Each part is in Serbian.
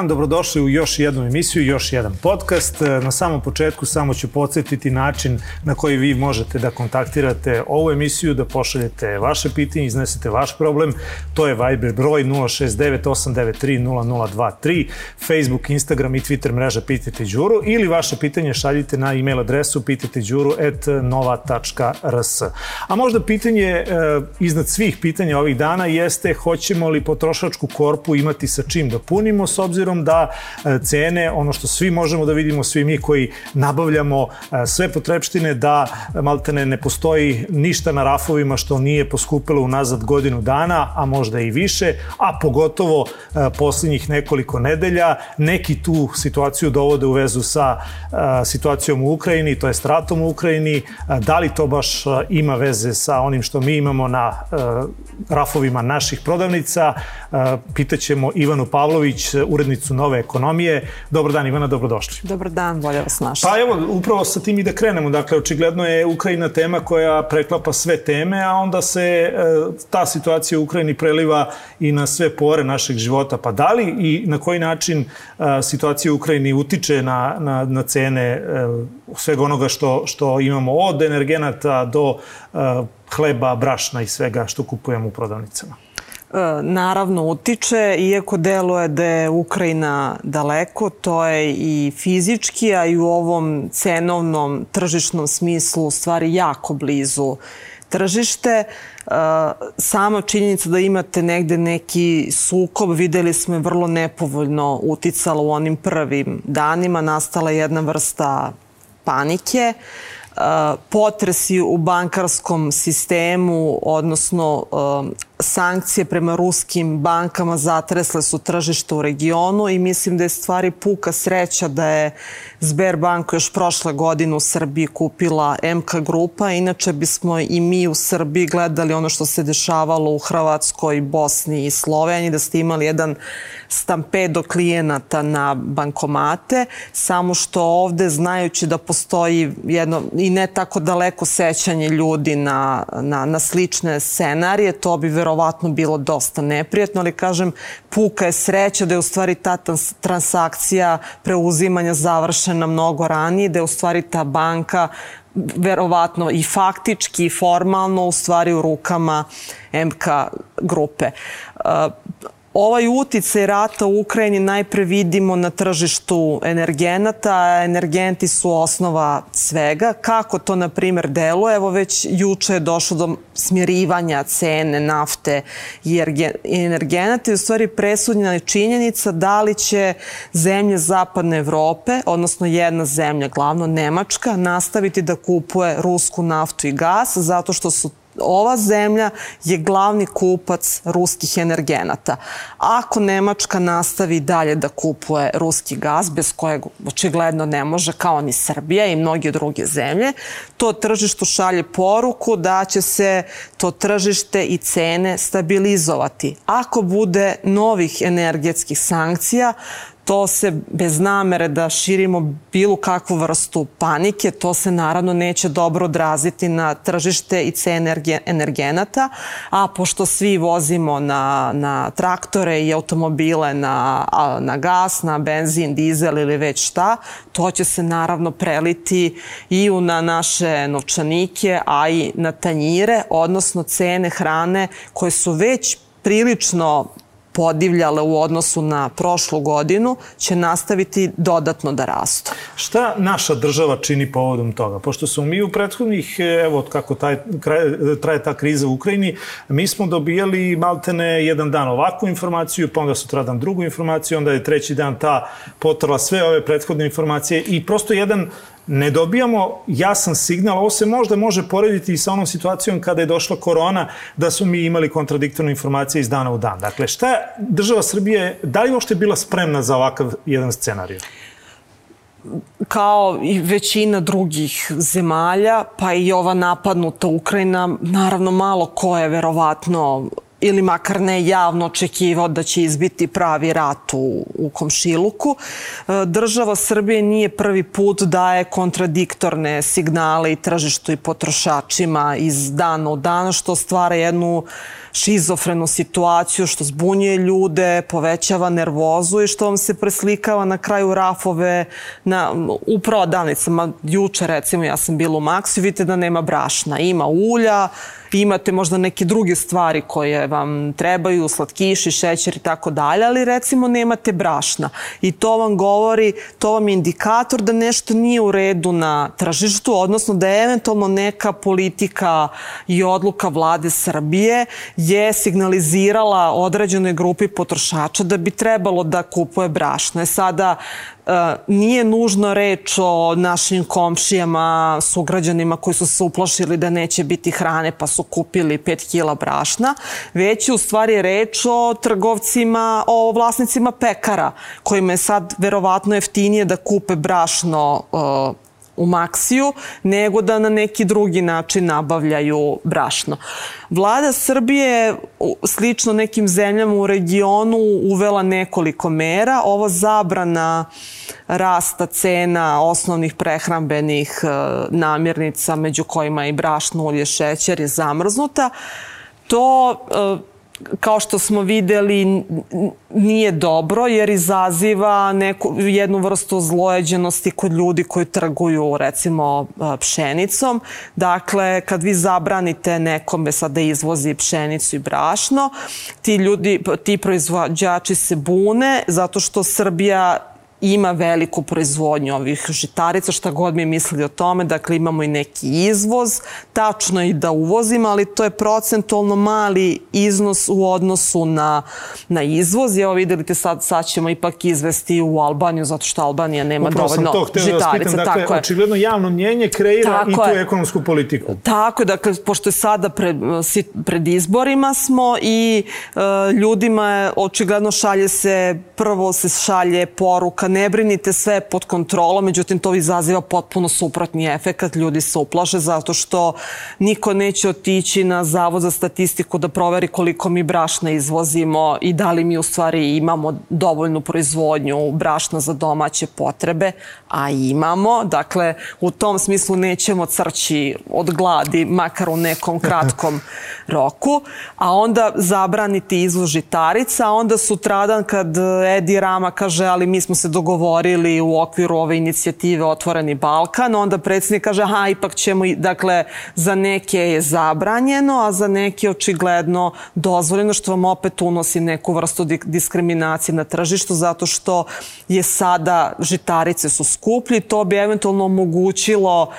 Dan, dobrodošli u još jednu emisiju, još jedan podcast. Na samom početku samo ću podsjetiti način na koji vi možete da kontaktirate ovu emisiju, da pošaljete vaše pitanje, iznesete vaš problem. To je Viber broj 069-893-0023, Facebook, Instagram i Twitter mreža Pitajte Đuru ili vaše pitanje šaljite na e-mail adresu pitajteđuru.nova.rs. A možda pitanje e, iznad svih pitanja ovih dana jeste hoćemo li potrošačku korpu imati sa čim da punimo s obzirom da e, cene, ono što svi možemo da vidimo, svi mi koji nabavljamo e, sve potrebštine, da maltene ne postoji ništa na rafovima što nije poskupilo unazad godinu dana, a možda i više, a pogotovo e, poslednjih nekoliko nedelja. Neki tu situaciju dovode u vezu sa situacijom u Ukrajini, to je stratom u Ukrajini. Da li to baš ima veze sa onim što mi imamo na rafovima naših prodavnica? Pitaćemo Ivanu Pavlović, urednicu Nove ekonomije. Dobar dan Ivana, dobrodošli. Dobar dan, bolje vas našli. Pa evo, upravo sa tim i da krenemo. Dakle, očigledno je Ukrajina tema koja preklapa sve teme, a onda se e, ta situacija u Ukrajini preliva i na sve pore našeg života. Pa da li i na koji način e, situacija u Ukrajini utiče na, na, na cene e, svega onoga što, što imamo od energenata do hleba, brašna i svega što kupujemo u prodavnicama? Naravno utiče, iako deluje da je Ukrajina daleko, to je i fizički, a i u ovom cenovnom tržišnom smislu u stvari jako blizu tržište. E, sama činjenica da imate negde neki sukob, videli smo je vrlo nepovoljno uticala u onim prvim danima, nastala jedna vrsta panike. Uh, potresi u bankarskom sistemu, odnosno sankcije prema ruskim bankama zatresle su tržište u regionu i mislim da je stvari puka sreća da je Sberbank još prošle godine u Srbiji kupila MK grupa. Inače bismo i mi u Srbiji gledali ono što se dešavalo u Hrvatskoj, Bosni i Sloveniji, da ste imali jedan stampedo klijenata na bankomate, samo što ovde, znajući da postoji jedno i ne tako daleko sećanje ljudi na, na, na slične scenarije, to bi verovatno bilo dosta neprijatno, ali kažem, puka je sreća da je u stvari ta transakcija preuzimanja završena mnogo ranije, da je u stvari ta banka verovatno i faktički i formalno u stvari u rukama MK grupe. Ovaj uticaj rata u Ukrajini najpre vidimo na tržištu energenata, energenti su osnova svega. Kako to, na primer, deluje? Evo već juče je došlo do smjerivanja cene nafte i energenata i u stvari presudnja je činjenica da li će zemlje Zapadne Evrope, odnosno jedna zemlja, glavno Nemačka, nastaviti da kupuje rusku naftu i gas zato što su ova zemlja je glavni kupac ruskih energenata. Ako Nemačka nastavi dalje da kupuje ruski gaz, bez kojeg očigledno ne može, kao ni Srbija i mnoge druge zemlje, to tržištu šalje poruku da će se to tržište i cene stabilizovati. Ako bude novih energetskih sankcija, to se bez namere da širimo bilo kakvu vrstu panike, to se naravno neće dobro odraziti na tržište i cene energenata, a pošto svi vozimo na, na traktore i automobile na, na gas, na benzin, dizel ili već šta, to će se naravno preliti i u na naše novčanike, a i na tanjire, odnosno cene hrane koje su već prilično podivljale u odnosu na prošlu godinu, će nastaviti dodatno da rastu. Šta naša država čini povodom toga? Pošto smo mi u prethodnih, evo kako taj, traje ta kriza u Ukrajini, mi smo dobijali maltene jedan dan ovakvu informaciju, pa onda sutradan drugu informaciju, onda je treći dan ta potrla sve ove prethodne informacije i prosto jedan ne dobijamo jasan signal, ovo se možda može porediti i sa onom situacijom kada je došla korona, da su mi imali kontradiktorne informacije iz dana u dan. Dakle, šta država Srbije, da li uopšte bila spremna za ovakav jedan scenarij? kao i većina drugih zemalja, pa i ova napadnuta Ukrajina, naravno malo ko je verovatno ili makar ne javno očekivao da će izbiti pravi rat u, u komšiluku. E, država Srbije nije prvi put daje kontradiktorne signale i tržištu i potrošačima iz dana u dana, što stvara jednu šizofrenu situaciju, što zbunjuje ljude, povećava nervozu i što vam se preslikava na kraju rafove na, u prodavnicama. Juče, recimo, ja sam bila u Maxi, vidite da nema brašna. Ima ulja, imate možda neke druge stvari koje vam trebaju, slatkiši, šećer i tako dalje, ali recimo nemate brašna. I to vam govori, to vam je indikator da nešto nije u redu na tržištu, odnosno da je eventualno neka politika i odluka vlade Srbije je signalizirala određenoj grupi potrošača da bi trebalo da kupuje brašno. E sada, E, nije nužno reč o našim komšijama, sugrađanima koji su se uplašili da neće biti hrane pa su kupili 5 kila brašna, već je u stvari reč o trgovcima, o vlasnicima pekara kojima je sad verovatno jeftinije da kupe brašno uh, u Maksiju, nego da na neki drugi način nabavljaju brašno. Vlada Srbije, slično nekim zemljama u regionu, uvela nekoliko mera. Ovo zabrana rasta cena osnovnih prehrambenih e, namirnica, među kojima i brašno, ulje, šećer je zamrznuta. To e, kao što smo videli, nije dobro jer izaziva neku, jednu vrstu zlojeđenosti kod ljudi koji trguju recimo pšenicom. Dakle, kad vi zabranite nekome sad da izvozi pšenicu i brašno, ti ljudi, ti proizvođači se bune zato što Srbija ima veliku proizvodnju ovih žitarica, šta god mi mislili o tome, dakle imamo i neki izvoz, tačno i da uvozimo, ali to je procentualno mali iznos u odnosu na, na izvoz. Evo videli te sad, sad ćemo ipak izvesti u Albaniju, zato što Albanija nema Upravo dovoljno to, žitarica. Da vas pitam, dakle, tako očigledno javno mnjenje kreira tako i tu je. ekonomsku politiku. Tako je, dakle, pošto je sada pred, pred izborima smo i e, ljudima je, očigledno šalje se, prvo se šalje poruka ne brinite sve pod kontrolom, međutim to izaziva potpuno suprotni efekat, ljudi se uplaše zato što niko neće otići na Zavod za statistiku da proveri koliko mi brašna izvozimo i da li mi u stvari imamo dovoljnu proizvodnju brašna za domaće potrebe, a imamo, dakle u tom smislu nećemo crći od gladi, makar u nekom kratkom roku, a onda zabraniti izvoz žitarica, a onda sutradan kad Edi Rama kaže ali mi smo se dogovorili u okviru ove inicijative Otvoreni Balkan, onda predsednik kaže aha ipak ćemo, dakle za neke je zabranjeno, a za neke očigledno dozvoljeno što vam opet unosi neku vrstu diskriminacije na tržištu zato što je sada žitarice su skuplji, to bi eventualno omogućilo uh,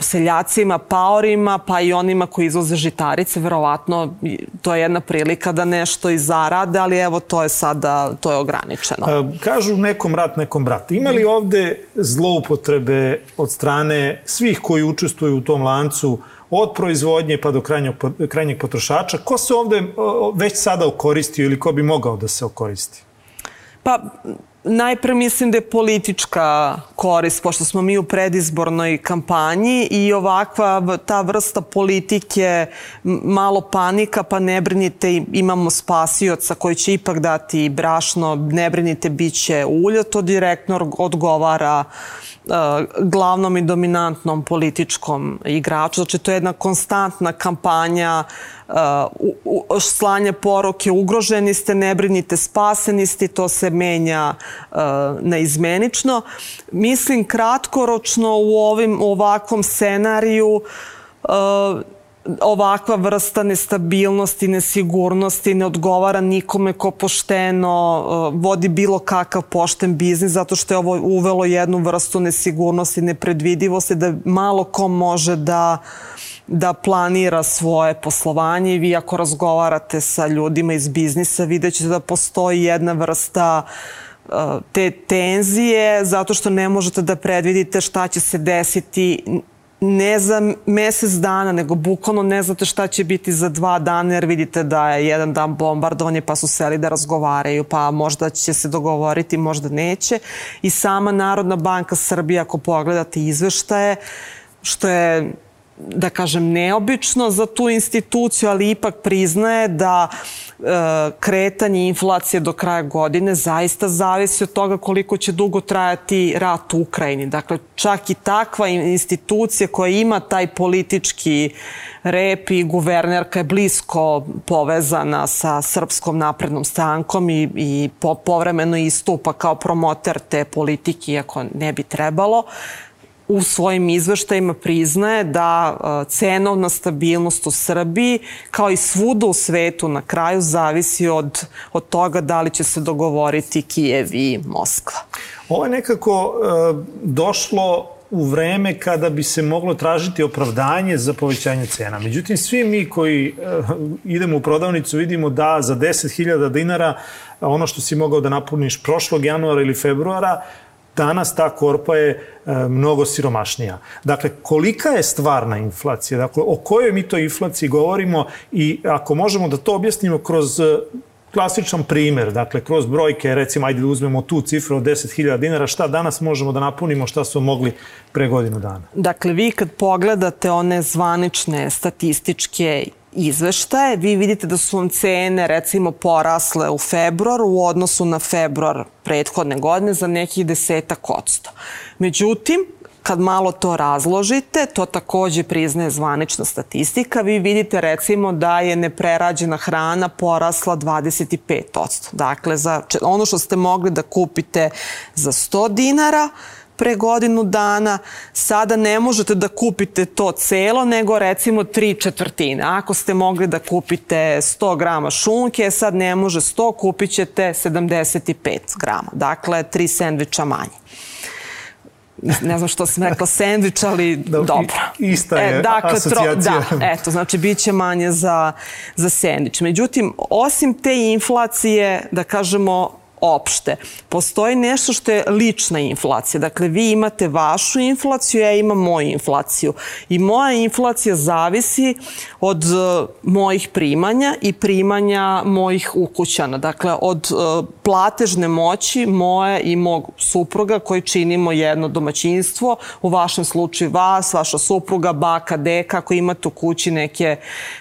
seljacima, paorima, pa i onima koji izvoze žitarice, verovatno to je jedna prilika da nešto i zarade, ali evo to je sada, to je ograničeno. Uh, kažu nekom rat, nekom brat. Ima li ovde zloupotrebe od strane svih koji učestvuju u tom lancu od proizvodnje pa do krajnjeg, krajnjeg potrošača? Ko se ovde već sada okoristio ili ko bi mogao da se okoristi? Pa, Najpre mislim da je politička korist, pošto smo mi u predizbornoj kampanji i ovakva ta vrsta politike, malo panika, pa ne brinite, imamo spasioca koji će ipak dati brašno, ne brinite, bit će ulja, to direktno odgovara uh, glavnom i dominantnom političkom igraču. Znači, to je jedna konstantna kampanja uh, slanje poruke ugroženi ste, ne brinite, spaseni ste, to se menja uh, neizmenično. Mislim kratkoročno u ovim, ovakvom scenariju uh, ovakva vrsta nestabilnosti, nesigurnosti ne odgovara nikome ko pošteno uh, vodi bilo kakav pošten biznis zato što je ovo uvelo jednu vrstu nesigurnosti, nepredvidivosti da malo ko može da da planira svoje poslovanje. I vi ako razgovarate sa ljudima iz biznisa vidjet ćete da postoji jedna vrsta uh, te tenzije zato što ne možete da predvidite šta će se desiti ne za mesec dana, nego bukvalno ne znate šta će biti za dva dana, jer vidite da je jedan dan bombardovanje, pa su seli da razgovaraju, pa možda će se dogovoriti, možda neće. I sama Narodna banka Srbije, ako pogledate izveštaje, što je da kažem, neobično za tu instituciju, ali ipak priznaje da e, kretanje inflacije do kraja godine zaista zavisi od toga koliko će dugo trajati rat u Ukrajini. Dakle, čak i takva institucija koja ima taj politički rep i guvernerka je blisko povezana sa Srpskom naprednom strankom i, i po, povremeno istupa kao promoter te politike, iako ne bi trebalo u svojim izveštajima priznaje da e, cenovna stabilnost u Srbiji, kao i svuda u svetu na kraju, zavisi od, od toga da li će se dogovoriti Kijev i Moskva. Ovo je nekako e, došlo u vreme kada bi se moglo tražiti opravdanje za povećanje cena. Međutim, svi mi koji e, idemo u prodavnicu vidimo da za 10.000 dinara ono što si mogao da napuniš prošlog januara ili februara, danas ta korpa je e, mnogo siromašnija. Dakle, kolika je stvarna inflacija? Dakle, o kojoj mi to inflaciji govorimo i ako možemo da to objasnimo kroz e, klasičan primer, dakle, kroz brojke, recimo, ajde da uzmemo tu cifru od 10.000 dinara, šta danas možemo da napunimo, šta smo mogli pre godinu dana? Dakle, vi kad pogledate one zvanične statističke izveštaje, vi vidite da su vam cene recimo porasle u februar u odnosu na februar prethodne godine za nekih desetak odsto. Međutim, kad malo to razložite, to takođe priznaje zvanična statistika, vi vidite recimo da je neprerađena hrana porasla 25%. Dakle, za ono što ste mogli da kupite za 100 dinara, pre godinu dana, sada ne možete da kupite to celo, nego recimo tri četvrtine. Ako ste mogli da kupite 100 grama šunke, sad ne može 100, kupit ćete 75 grama. Dakle, tri sendviča manje ne znam što sam rekla, sandvič, ali da, dobro. Ista je e, dakle, asocijacija. Tro, da, eto, znači bit će manje za, za sandvič. Međutim, osim te inflacije, da kažemo, opšte. Postoji nešto što je lična inflacija. Dakle, vi imate vašu inflaciju, ja imam moju inflaciju. I moja inflacija zavisi od uh, mojih primanja i primanja mojih ukućana. Dakle, od uh, platežne moći moje i mog supruga koji činimo jedno domaćinstvo, u vašem slučaju vas, vaša supruga, baka, deka, ako imate u kući neke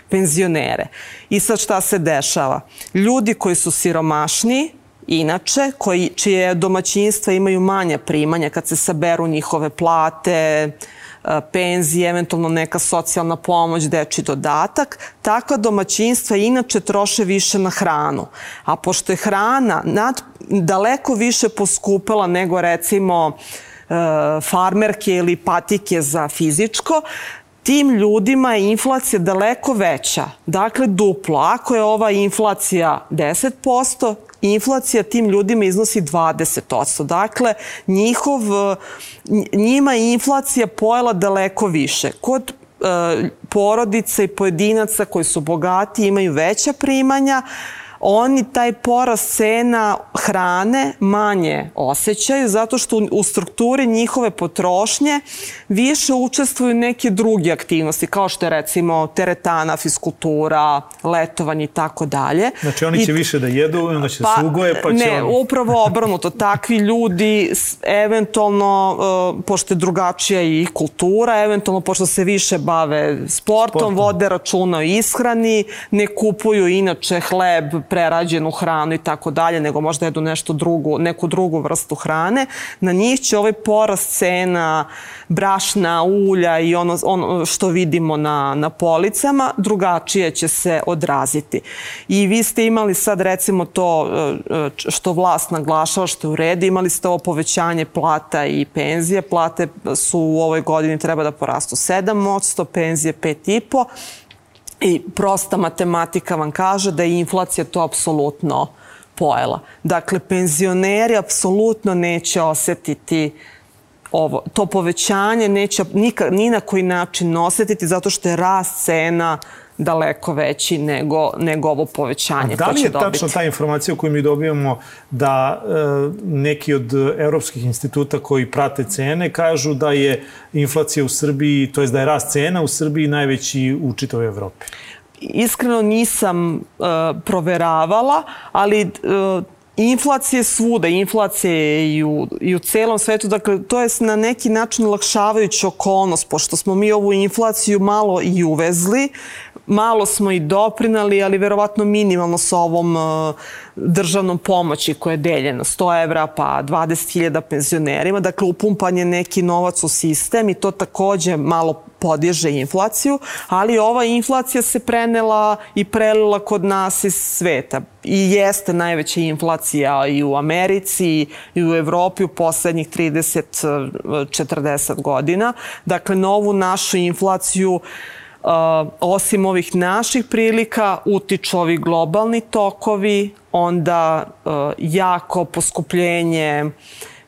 penzionere. I sad šta se dešava? Ljudi koji su siromašni, inače, koji, čije domaćinstva imaju manje primanja kad se saberu njihove plate, e, penzije, eventualno neka socijalna pomoć, deči dodatak, takva domaćinstva inače troše više na hranu. A pošto je hrana nad, daleko više poskupela nego recimo e, farmerke ili patike za fizičko, tim ljudima je inflacija daleko veća. Dakle, duplo. Ako je ova inflacija 10%, inflacija tim ljudima iznosi 20%. Dakle, njihov, njima je inflacija pojela daleko više. Kod e, porodica i pojedinaca koji su bogati imaju veća primanja, oni taj porast cena hrane manje osjećaju zato što u strukturi njihove potrošnje više učestvuju neke druge aktivnosti kao što je recimo teretana, fiskultura, letovanje i tako dalje. Znači oni će I, više da jedu, onda će pa, sugoje pa će... Ne, on... upravo obrnuto. Takvi ljudi eventualno, uh, pošto je drugačija i kultura, eventualno pošto se više bave sportom, sportom. vode računa o ishrani, ne kupuju inače hleb, prerađenu hranu i tako dalje, nego možda jedu nešto drugu, neku drugu vrstu hrane, na njih će ovaj porast cena brašna, ulja i ono, ono što vidimo na, na policama drugačije će se odraziti. I vi ste imali sad recimo to e, što vlast naglašava što je u redu, imali ste ovo povećanje plata i penzije. Plate su u ovoj godini treba da porastu 7%, penzije 5,5%. I prosta matematika vam kaže da je inflacija to apsolutno pojela. Dakle, penzioneri apsolutno neće osetiti ovo, to povećanje neće nika, ni na koji način osetiti zato što je rast cena daleko veći nego, nego ovo povećanje. A da li je tačno ta informacija koju mi dobijamo da e, neki od evropskih instituta koji prate cene kažu da je inflacija u Srbiji, to je da je rast cena u Srbiji najveći u čitavoj Evropi? Iskreno nisam uh, proveravala, ali uh, inflacije svuda, inflacije i u, i u celom svetu, dakle to je na neki način lakšavajuća okolnost, pošto smo mi ovu inflaciju malo i uvezli, malo smo i doprinali, ali verovatno minimalno sa ovom uh, državnom pomoći koja je deljena, 100 evra pa 20.000 penzionerima, dakle upumpan je neki novac u sistem i to takođe malo podiže inflaciju, ali ova inflacija se prenela i prelila kod nas iz sveta. I jeste najveća inflacija i u Americi i u Evropi u poslednjih 30-40 godina. Dakle, novu našu inflaciju uh, osim ovih naših prilika utiču ovi globalni tokovi, onda uh, jako poskupljenje uh,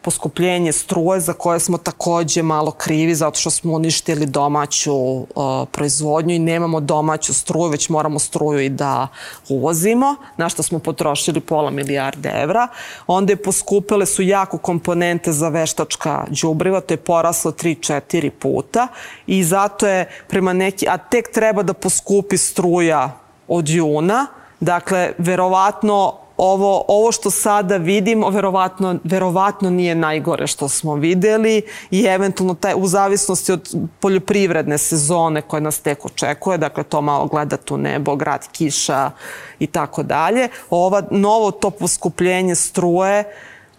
poskupljenje struje za koje smo takođe malo krivi zato što smo uništili domaću uh, proizvodnju i nemamo domaću struju, već moramo struju i da uvozimo, na što smo potrošili pola milijarde evra. Onda je poskupele su jako komponente za veštačka džubriva, to je poraslo 3-4 puta i zato je prema neki, a tek treba da poskupi struja od juna, Dakle, verovatno ovo, ovo što sada vidimo verovatno, verovatno nije najgore što smo videli i eventualno taj, u zavisnosti od poljoprivredne sezone koja nas tek očekuje, dakle to malo gledati u nebo, grad kiša i tako dalje. Ova novo to poskupljenje struje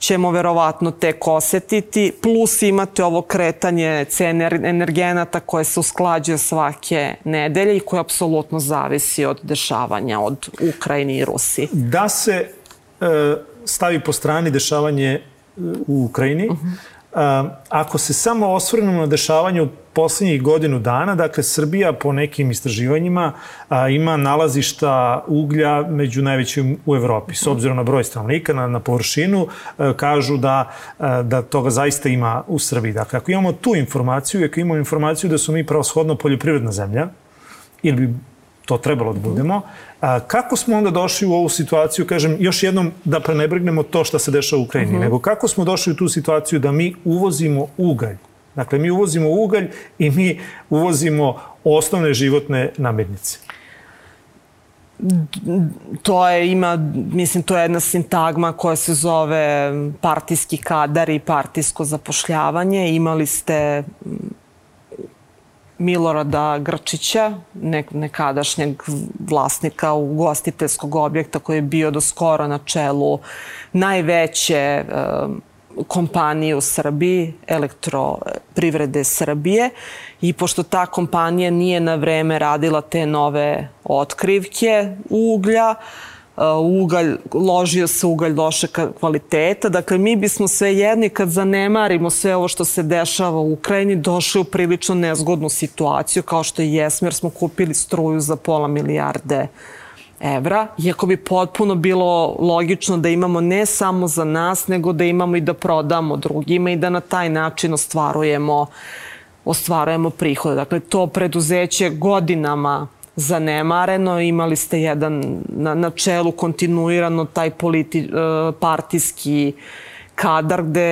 ćemo verovatno tek osetiti, plus imate ovo kretanje cene energenata koje se usklađuje svake nedelje i koje apsolutno zavisi od dešavanja od Ukrajini i Rusiji. Da se e, stavi po strani dešavanje e, u Ukrajini, uh -huh ako se samo osvrnemo na dešavanje u poslednjih godinu dana, dakle Srbija po nekim istraživanjima ima nalazišta uglja među najvećim u Evropi. S obzirom na broj stanovnika, na, na površinu, kažu da, da toga zaista ima u Srbiji. Dakle, ako imamo tu informaciju ako imamo informaciju da su mi pravoshodno poljoprivredna zemlja, ili bi to trebalo da budemo. A, kako smo onda došli u ovu situaciju, kažem, još jednom da prenebrignemo to što se dešava u Ukrajini, uh mhm. -huh. nego kako smo došli u tu situaciju da mi uvozimo ugalj. Dakle, mi uvozimo ugalj i mi uvozimo osnovne životne namirnice. To je, ima, mislim, to je jedna sintagma koja se zove partijski kadar i partijsko zapošljavanje. Imali ste Milorada Grčića, nek, nekadašnjeg vlasnika ugostiteljskog objekta koji je bio do skoro na čelu najveće e, kompanije u Srbiji, elektroprivrede Srbije. I pošto ta kompanija nije na vreme radila te nove otkrivke uglja, ugalj, ložio se ugalj loše kvaliteta. Dakle, mi bismo sve jedni kad zanemarimo sve ovo što se dešava u Ukrajini, došli u prilično nezgodnu situaciju, kao što i jesmo, jer smo kupili struju za pola milijarde evra, iako bi potpuno bilo logično da imamo ne samo za nas, nego da imamo i da prodamo drugima i da na taj način ostvarujemo ostvarujemo prihode. Dakle, to preduzeće godinama zanemareno. Imali ste jedan na, na čelu kontinuirano taj politi, e, partijski kadar gde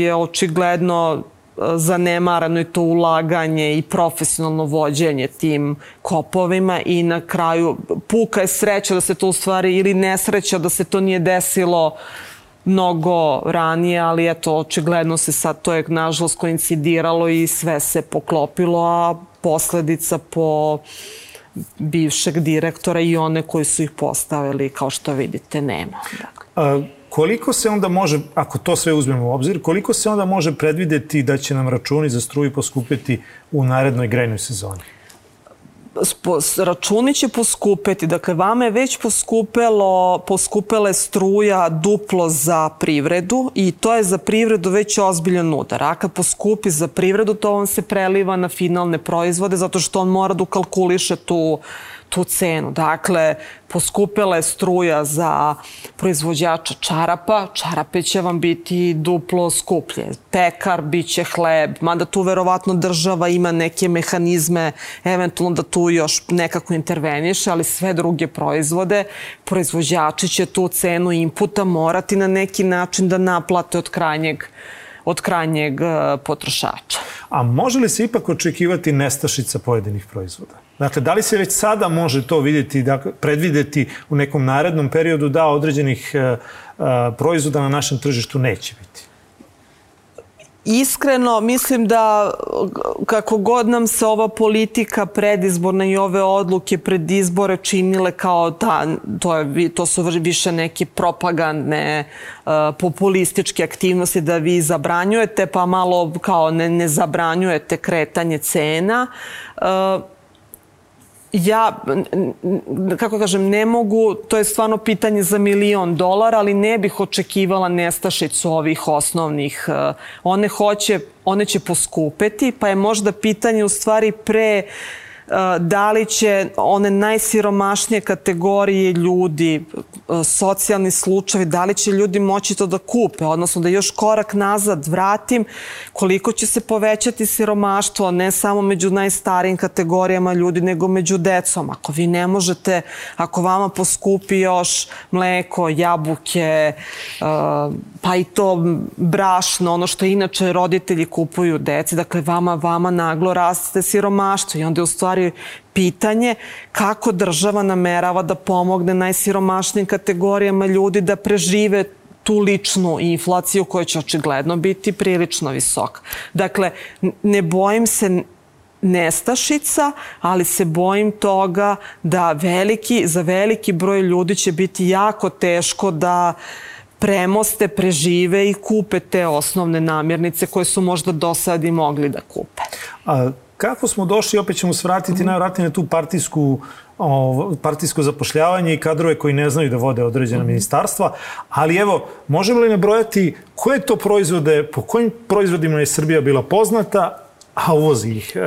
je očigledno e, zanemarano i to ulaganje i profesionalno vođenje tim kopovima i na kraju puka je sreća da se to u stvari ili nesreća da se to nije desilo mnogo ranije, ali eto, očigledno se sad to je nažalost koincidiralo i sve se poklopilo, a posledica po uh, bivšeg direktora i one koji su ih postavili, kao što vidite, nema. Dakle. A, koliko se onda može, ako to sve uzmemo u obzir, koliko se onda može predvideti da će nam računi za struju poskupiti u narednoj grejnoj sezoni? Računi će poskupeti. Dakle, vama je već poskupelo, poskupele struja duplo za privredu i to je za privredu već ozbiljan udar. A kad poskupi za privredu, to vam se preliva na finalne proizvode zato što on mora da ukalkuliše tu tu cenu. Dakle, poskupela je struja za proizvođača čarapa, čarape će vam biti duplo skuplje. Pekar biće hleb, mada tu verovatno država ima neke mehanizme, eventualno da tu još nekako interveniše, ali sve druge proizvode, proizvođači će tu cenu inputa morati na neki način da naplate od krajnjeg od krajnjeg e, potrošača. A može li se ipak očekivati nestašica pojedinih proizvoda? Dakle, da li se već sada može to vidjeti, da predvideti u nekom narednom periodu da određenih uh, uh, proizvoda na našem tržištu neće biti? Iskreno, mislim da kako god nam se ova politika predizborna i ove odluke pred izbore činile kao ta, to, je, to su više neke propagandne, uh, populističke aktivnosti da vi zabranjujete, pa malo kao ne, ne zabranjujete kretanje cena. Uh, ja, kako kažem, ne mogu, to je stvarno pitanje za milion dolara, ali ne bih očekivala nestašicu ovih osnovnih. E, one hoće, one će poskupeti, pa je možda pitanje u stvari pre uh, da li će one najsiromašnije kategorije ljudi, socijalni slučajevi, da li će ljudi moći to da kupe, odnosno da još korak nazad vratim, koliko će se povećati siromaštvo, ne samo među najstarijim kategorijama ljudi, nego među decom. Ako vi ne možete, ako vama poskupi još mleko, jabuke, pa i to brašno, ono što inače roditelji kupuju deci, dakle vama, vama naglo raste siromaštvo i onda je u stvari stvari pitanje kako država namerava da pomogne najsiromašnijim kategorijama ljudi da prežive tu ličnu inflaciju koja će očigledno biti prilično visoka. Dakle, ne bojim se nestašica, ali se bojim toga da veliki, za veliki broj ljudi će biti jako teško da premoste, prežive i kupe te osnovne namirnice koje su možda do sad i mogli da kupe. A Kako smo došli, opet ćemo svratiti najvratnije na tu partijsku o, partijsko zapošljavanje i kadrove koji ne znaju da vode određena ministarstva, ali evo, možemo li nabrojati koje to proizvode, po kojim proizvodima je Srbija bila poznata, a uvozi ih. E,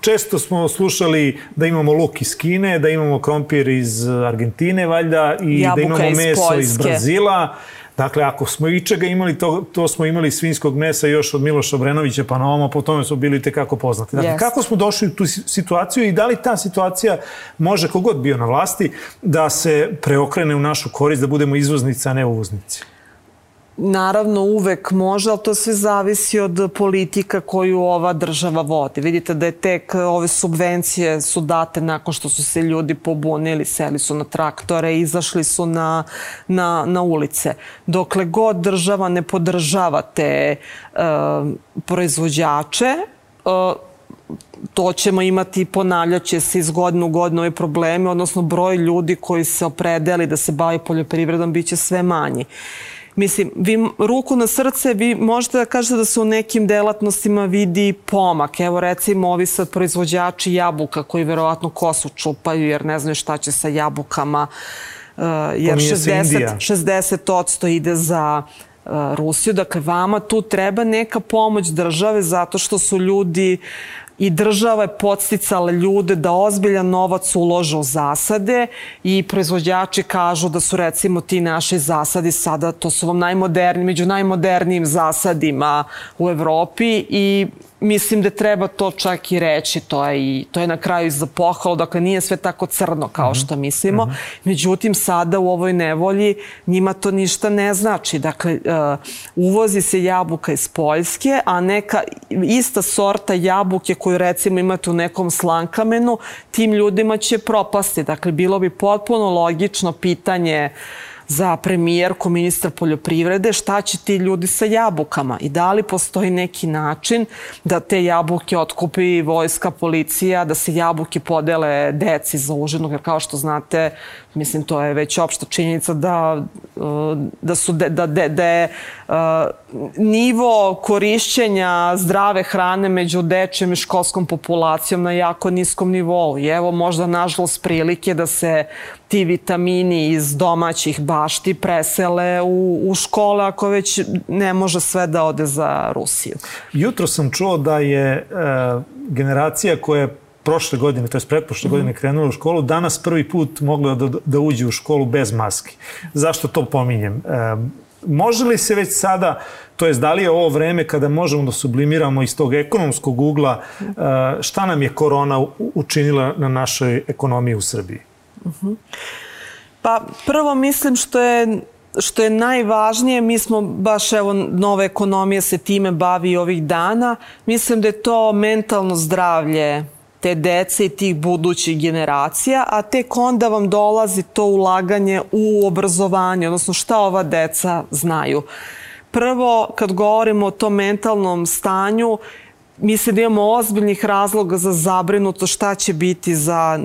često smo slušali da imamo luk iz Kine, da imamo krompir iz Argentine, valjda, i Jabuka da imamo iz meso Poljske. iz Brazila. Dakle, ako smo i čega imali, to, to smo imali svinskog mesa još od Miloša Brenovića pa na ovamo, po tome smo bili tekako poznati. Dakle, yes. kako smo došli u tu situaciju i da li ta situacija može, kogod bio na vlasti, da se preokrene u našu korist, da budemo izvoznici, a ne uvoznici? Naravno, uvek može, ali to sve zavisi od politika koju ova država vodi. Vidite da je tek ove subvencije su date nakon što su se ljudi pobunili, seli su na traktore, izašli su na, na, na ulice. Dokle god država ne podržava te uh, proizvođače, uh, to ćemo imati, ponavljaće se iz godine u godinu ove probleme, odnosno broj ljudi koji se opredeli da se bavi poljoprivredom biće sve manji. Mislim, vi ruku na srce, vi možete da kažete da se u nekim delatnostima vidi pomak. Evo recimo ovi sad proizvođači jabuka koji verovatno kosu čupaju jer ne znaju šta će sa jabukama. Uh, jer 60, 60% ide za uh, Rusiju. Dakle, vama tu treba neka pomoć države zato što su ljudi i država je podsticala ljude da ozbiljan novac ulože u zasade i proizvođači kažu da su recimo ti naši zasadi sada, to su vam najmoderni, među najmodernijim zasadima u Evropi i mislim da treba to čak i reći, to je, i, to je na kraju za pohvalu, dakle nije sve tako crno kao mhm. što mislimo, uh mhm. -huh. međutim sada u ovoj nevolji njima to ništa ne znači, dakle uh, uvozi se jabuka iz Poljske, a neka ista sorta jabuke koju recimo imate u nekom slankamenu, tim ljudima će propasti, dakle bilo bi potpuno logično pitanje uh, za premijerku, ministra poljoprivrede, šta će ti ljudi sa jabukama? I da li postoji neki način da te jabuke otkupi vojska, policija, da se jabuke podele deci za užinu, jer kao što znate, mislim, to je već opšta činjenica da, da su de, da, de, de, nivo korišćenja zdrave hrane među dečjem i školskom populacijom na jako niskom nivou. I evo možda nažalost prilike da se ti vitamini iz domaćih bašti presele u, u škole ako već ne može sve da ode za Rusiju. Jutro sam čuo da je e, generacija koja je prošle godine, to je pretprošle mm godine krenula u školu, danas prvi put mogla da, da uđe u školu bez maski. Zašto to pominjem? E, može li se već sada, to jest da li je ovo vreme kada možemo da sublimiramo iz tog ekonomskog ugla, e, šta nam je korona učinila na našoj ekonomiji u Srbiji? Pa prvo mislim što je što je najvažnije, mi smo baš evo nova ekonomija se time bavi ovih dana, mislim da je to mentalno zdravlje te dece i tih budućih generacija, a tek onda vam dolazi to ulaganje u obrazovanje, odnosno šta ova deca znaju. Prvo, kad govorimo o tom mentalnom stanju, mislim da imamo ozbiljnih razloga za zabrinuto šta će biti za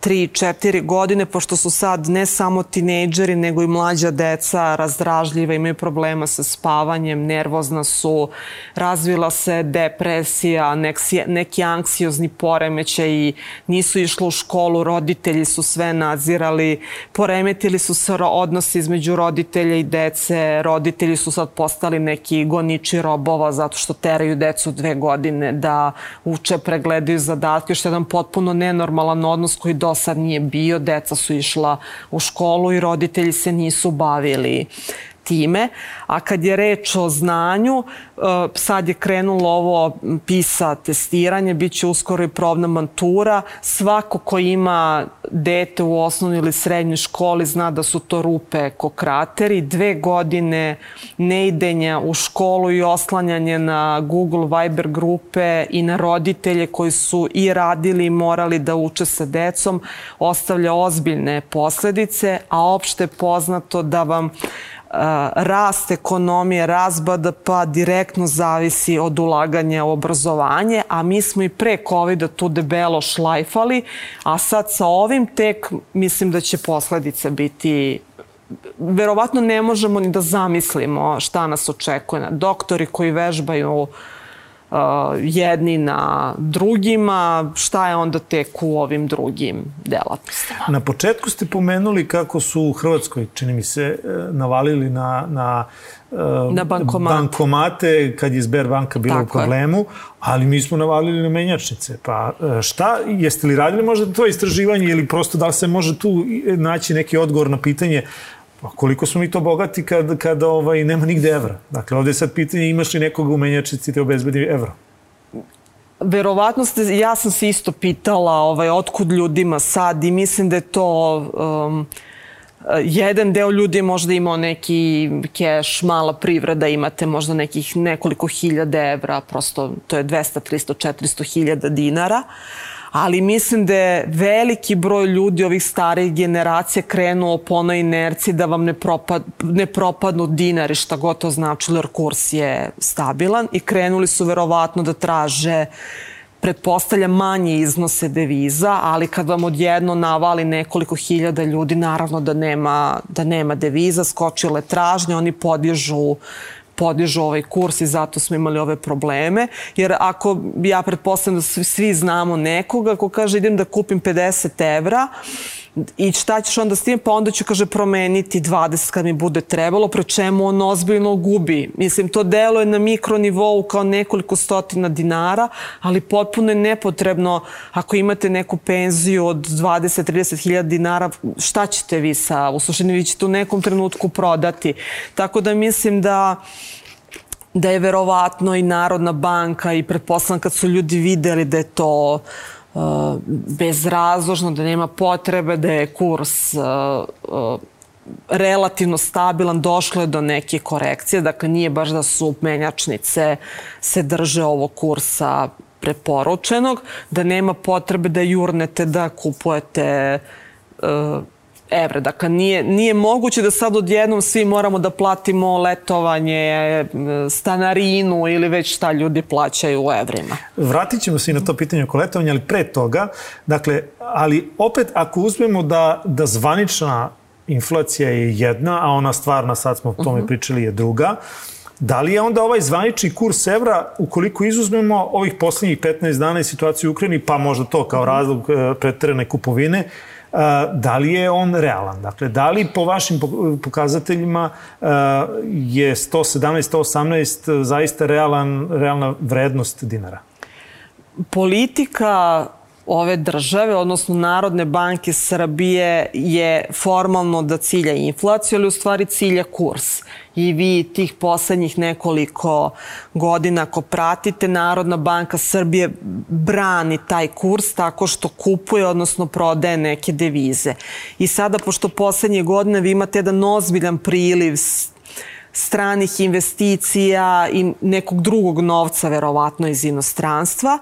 3-4 godine, pošto su sad ne samo tinejdžeri, nego i mlađa deca razdražljiva, imaju problema sa spavanjem, nervozna su, razvila se depresija, neki, neki anksiozni poremeće i nisu išli u školu, roditelji su sve nadzirali, poremetili su se odnosi između roditelja i dece, roditelji su sad postali neki goniči robova zato što teraju decu dve godine da uče, pregledaju zadatke, što je jedan potpuno nenormalan odnos koji do sad nije bio, deca su išla u školu i roditelji se nisu bavili time. A kad je reč o znanju, e, sad je krenulo ovo PISA testiranje, bit će uskoro i probna mantura. Svako ko ima dete u osnovnoj ili srednjoj školi zna da su to rupe ko krateri. Dve godine neidenja u školu i oslanjanje na Google Viber grupe i na roditelje koji su i radili i morali da uče sa decom ostavlja ozbiljne posledice, a opšte je poznato da vam rast ekonomije, rast BDP direktno zavisi od ulaganja u obrazovanje, a mi smo i pre COVID-a tu debelo šlajfali, a sad sa ovim tek mislim da će posledice biti verovatno ne možemo ni da zamislimo šta nas očekuje. Doktori koji vežbaju uh, uh, jedni na drugima, šta je onda tek u ovim drugim delatnostima? Na početku ste pomenuli kako su u Hrvatskoj, čini mi se, e, navalili na, na uh, na bankomate. bankomate kad je Sberbanka bila Tako u problemu, je. ali mi smo navalili na menjačnice. Pa e, šta, jeste li radili možda to istraživanje ili prosto da li se može tu naći neki odgovor na pitanje Pa koliko smo mi to bogati kad, kad ovaj, nema nigde evra? Dakle, ovde je sad pitanje imaš li nekoga u menjačici te obezbedi evro? Verovatno ste, ja sam se isto pitala ovaj, otkud ljudima sad i mislim da je to um, jedan deo ljudi možda imao neki keš, mala privreda, imate možda nekih nekoliko hiljada evra, prosto to je 200, 300, 400 hiljada dinara. Uh, ali mislim da je veliki broj ljudi ovih starih generacija krenuo po onoj inerciji da vam ne, propad, ne propadnu dinari, šta god to značilo, jer kurs je stabilan i krenuli su verovatno da traže pretpostavlja manje iznose deviza, ali kad vam odjedno navali nekoliko hiljada ljudi, naravno da nema, da nema deviza, skočile tražnje, oni podižu podižu ovaj kurs i zato smo imali ove probleme. Jer ako, ja pretpostavljam da svi, svi znamo nekoga ko kaže idem da kupim 50 evra, i šta ćeš onda s tim? Pa onda ću, kaže, promeniti 20 kad mi bude trebalo, pre čemu on ozbiljno gubi. Mislim, to delo je na mikronivou kao nekoliko stotina dinara, ali potpuno je nepotrebno ako imate neku penziju od 20-30 hiljada dinara, šta ćete vi sa, u suštini vi ćete u nekom trenutku prodati. Tako da mislim da da je verovatno i Narodna banka i pretpostavljam kad su ljudi videli da je to uh, bezrazložno, da nema potrebe, da je kurs uh, uh, relativno stabilan, došlo je do neke korekcije, dakle nije baš da su menjačnice se drže ovog kursa preporučenog, da nema potrebe da jurnete da kupujete uh, evra. Dakle, nije, nije moguće da sad odjednom svi moramo da platimo letovanje, stanarinu ili već šta ljudi plaćaju u evrima. Vratit ćemo se i na to pitanje oko letovanja, ali pre toga, dakle, ali opet ako uzmemo da, da zvanična inflacija je jedna, a ona stvarna, sad smo o tome uh mhm. -huh. pričali, je druga, Da li je onda ovaj zvanični kurs evra, ukoliko izuzmemo ovih poslednjih 15 dana i situaciju u Ukrajini, pa možda to kao mhm. razlog e, pretrene kupovine, da li je on realan? Dakle, da li po vašim pokazateljima je 117-118 zaista realan, realna vrednost dinara? Politika ove države, odnosno Narodne banke Srbije je formalno da cilja inflaciju, ali u stvari cilja kurs. I vi tih poslednjih nekoliko godina ako pratite, Narodna banka Srbije brani taj kurs tako što kupuje, odnosno prodaje neke devize. I sada, pošto poslednje godine vi imate jedan ozbiljan priliv stranih investicija i nekog drugog novca, verovatno iz inostranstva,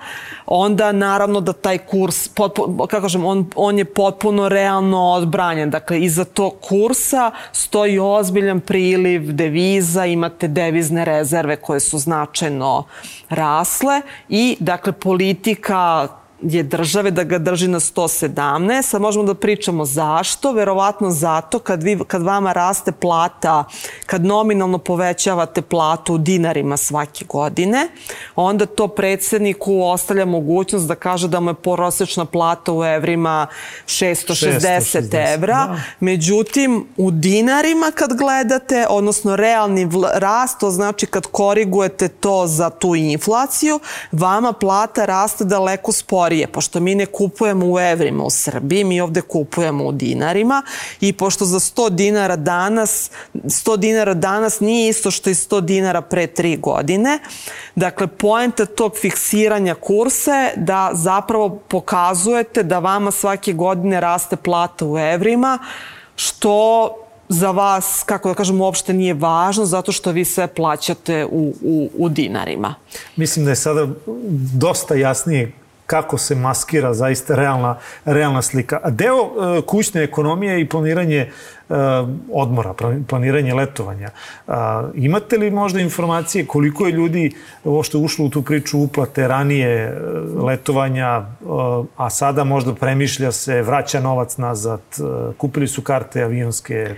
onda naravno da taj kurs, potpuno, kako kažem, on, on je potpuno realno odbranjen. Dakle, iza tog kursa stoji ozbiljan priliv deviza, imate devizne rezerve koje su značajno rasle i, dakle, politika je države da ga drži na 117, sad možemo da pričamo zašto, verovatno zato kad, vi, kad vama raste plata, kad nominalno povećavate platu u dinarima svake godine, onda to predsedniku ostavlja mogućnost da kaže da mu je prosečna plata u evrima 660, 660 evra, da. međutim u dinarima kad gledate, odnosno realni rast, to znači kad korigujete to za tu inflaciju, vama plata raste daleko sporije sporije, pošto mi ne kupujemo u evrima u Srbiji, mi ovde kupujemo u dinarima i pošto za 100 dinara danas, 100 dinara danas nije isto što i 100 dinara pre 3 godine, dakle, poenta tog fiksiranja kursa je da zapravo pokazujete da vama svake godine raste plata u evrima, što za vas, kako da kažem, uopšte nije važno zato što vi sve plaćate u, u, u dinarima. Mislim da je sada dosta jasnije kako se maskira zaista realna, realna slika. A deo e, kućne ekonomije i planiranje e, odmora, planiranje letovanja. A, imate li možda informacije koliko je ljudi što ušlo u tu priču uplate ranije e, letovanja, a sada možda premišlja se, vraća novac nazad, kupili su karte avionske,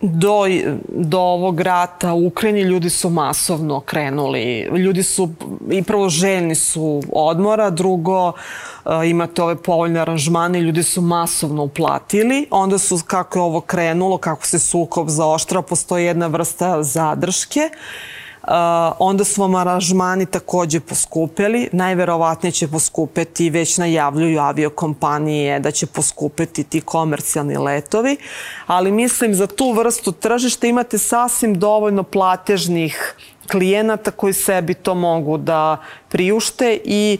do, do ovog rata u Ukrajini ljudi su masovno krenuli. Ljudi su i prvo željni su odmora, drugo e, imate ove povoljne aranžmane i ljudi su masovno uplatili. Onda su, kako je ovo krenulo, kako se sukob zaoštra, postoji jedna vrsta zadrške. Uh, onda su vam aranžmani takođe poskupeli. Najverovatnije će poskupeti, već najavljuju aviokompanije da će poskupeti ti komercijalni letovi, ali mislim za tu vrstu tržišta imate sasvim dovoljno platežnih klijenata koji sebi to mogu da priušte i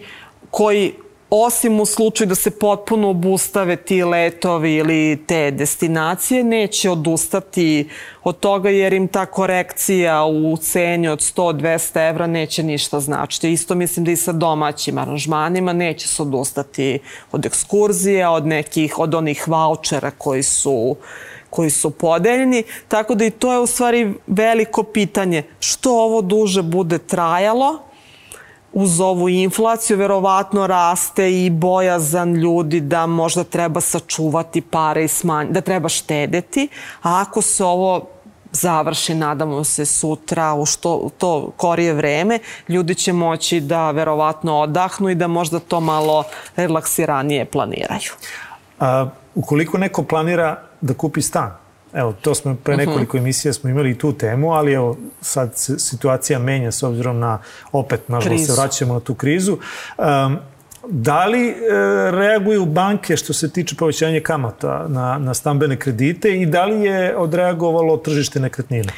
koji osim u slučaju da se potpuno obustave ti letovi ili te destinacije, neće odustati od toga jer im ta korekcija u ceni od 100-200 evra neće ništa značiti. Isto mislim da i sa domaćim aranžmanima neće se odustati od ekskurzija, od nekih, od onih vouchera koji su koji su podeljeni, tako da i to je u stvari veliko pitanje. Što ovo duže bude trajalo, uz ovu inflaciju verovatno raste i bojazan ljudi da možda treba sačuvati pare i smanjiti, da treba štedeti, a ako se ovo završi, nadamo se sutra, u što to korije vreme, ljudi će moći da verovatno odahnu i da možda to malo relaksiranije planiraju. A, ukoliko neko planira da kupi stan, Evo, to smo pre mhm. nekoliko emisija smo imali i tu temu, ali evo sad se situacija menja s obzirom na, opet, nažalost, se vraćamo na tu krizu. Um, Da li e, reaguju banke što se tiče povećanja kamata na, na stambene kredite i da li je odreagovalo tržište nekretnina?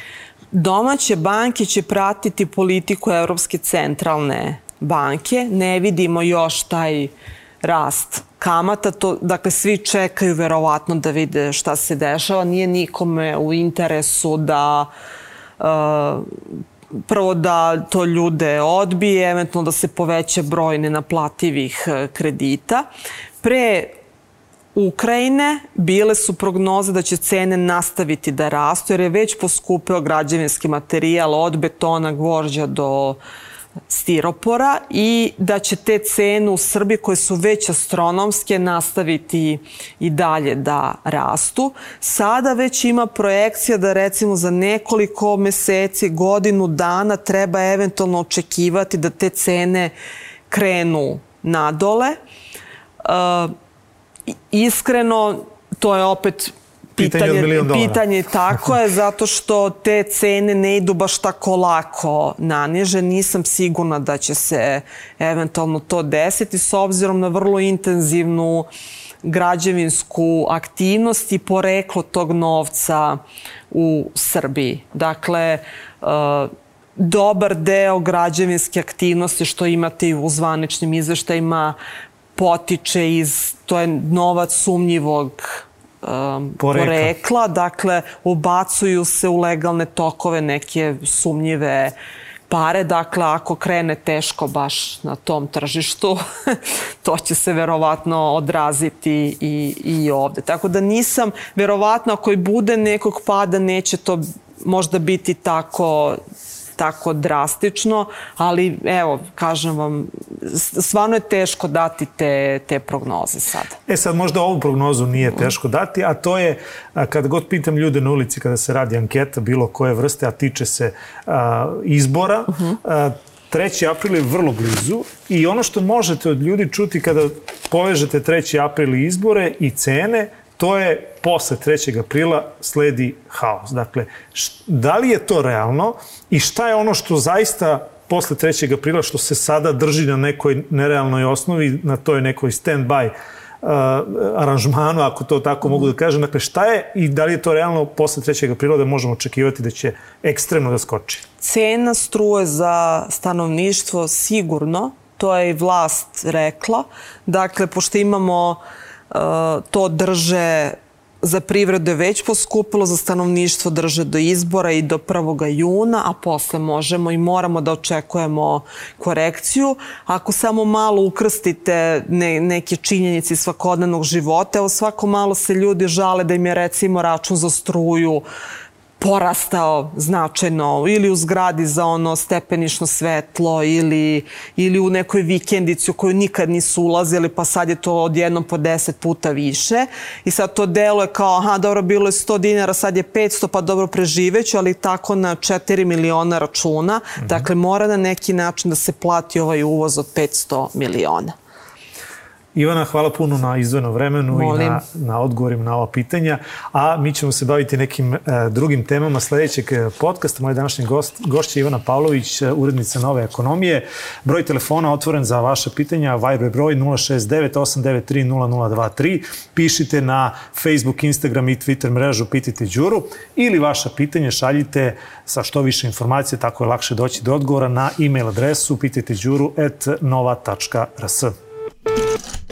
Domaće banke će pratiti politiku Evropske centralne banke. Ne vidimo još taj rast kamata, to, dakle svi čekaju verovatno da vide šta se dešava, nije nikome u interesu da uh, prvo da to ljude odbije, eventualno da se poveća broj nenaplativih uh, kredita. Pre Ukrajine bile su prognoze da će cene nastaviti da rastu jer je već poskupeo građevinski materijal od betona, gvožđa do uh, stiropora i da će te cene u Srbiji koje su već astronomske nastaviti i dalje da rastu. Sada već ima projekcija da recimo za nekoliko meseci, godinu dana treba eventualno očekivati da te cene krenu nadole. Uh, iskreno, to je opet pitanje, pitanje. Pitanje tako je, zato što te cene ne idu baš tako lako naniže. Nisam sigurna da će se eventualno to desiti s obzirom na vrlo intenzivnu građevinsku aktivnost i poreklo tog novca u Srbiji. Dakle, uh, dobar deo građevinske aktivnosti što imate i u zvaničnim izveštajima potiče iz, to je novac sumnjivog um, porekla. porekla, dakle ubacuju se u legalne tokove neke sumnjive pare, dakle ako krene teško baš na tom tržištu, to će se verovatno odraziti i, i ovde. Tako da nisam, verovatno ako i bude nekog pada, neće to možda biti tako tako drastično, ali evo, kažem vam, stvarno je teško dati te, te prognoze sad. E sad, možda ovu prognozu nije teško dati, a to je, kada god pitam ljude na ulici, kada se radi anketa bilo koje vrste, a tiče se a, izbora, uh -huh. a, 3. april je vrlo blizu i ono što možete od ljudi čuti kada povežete 3. april i izbore i cene, to je posle 3. aprila sledi haos. Dakle, da li je to realno i šta je ono što zaista posle 3. aprila, što se sada drži na nekoj nerealnoj osnovi, na toj nekoj stand-by uh, aranžmanu, ako to tako mogu da kažem. Dakle, šta je i da li je to realno posle 3. aprila da možemo očekivati da će ekstremno da skoči? Cena struje za stanovništvo sigurno, to je i vlast rekla. Dakle, pošto imamo uh, to drže za privredu je već poskupilo, za stanovništvo drže do izbora i do 1. juna, a posle možemo i moramo da očekujemo korekciju. Ako samo malo ukrstite ne, neke činjenici svakodnevnog života, evo svako malo se ljudi žale da im je recimo račun za struju porastao značajno ili u zgradi za ono stepenišno svetlo ili, ili u nekoj vikendici u koju nikad nisu ulazili pa sad je to odjednom po 10 puta više i sad to delo je kao aha dobro bilo je 100 dinara sad je 500 pa dobro preživeću ali tako na 4 miliona računa mm -hmm. dakle mora na neki način da se plati ovaj uvoz od 500 miliona. Ivana, hvala puno na izdvojenom vremenu Molim. i na, na odgovorima na ova pitanja, a mi ćemo se baviti nekim e, drugim temama sledećeg e, podcasta. Moj današnji gost, gošća je Ivana Pavlović, e, urednica Nove ekonomije. Broj telefona otvoren za vaše pitanja, Viber broj 069 893 0023. Pišite na Facebook, Instagram i Twitter mrežu Pitite Đuru ili vaša pitanja šaljite sa što više informacije, tako je lakše doći do odgovora na e-mail adresu pititeđuru.nova.rs. Thank you.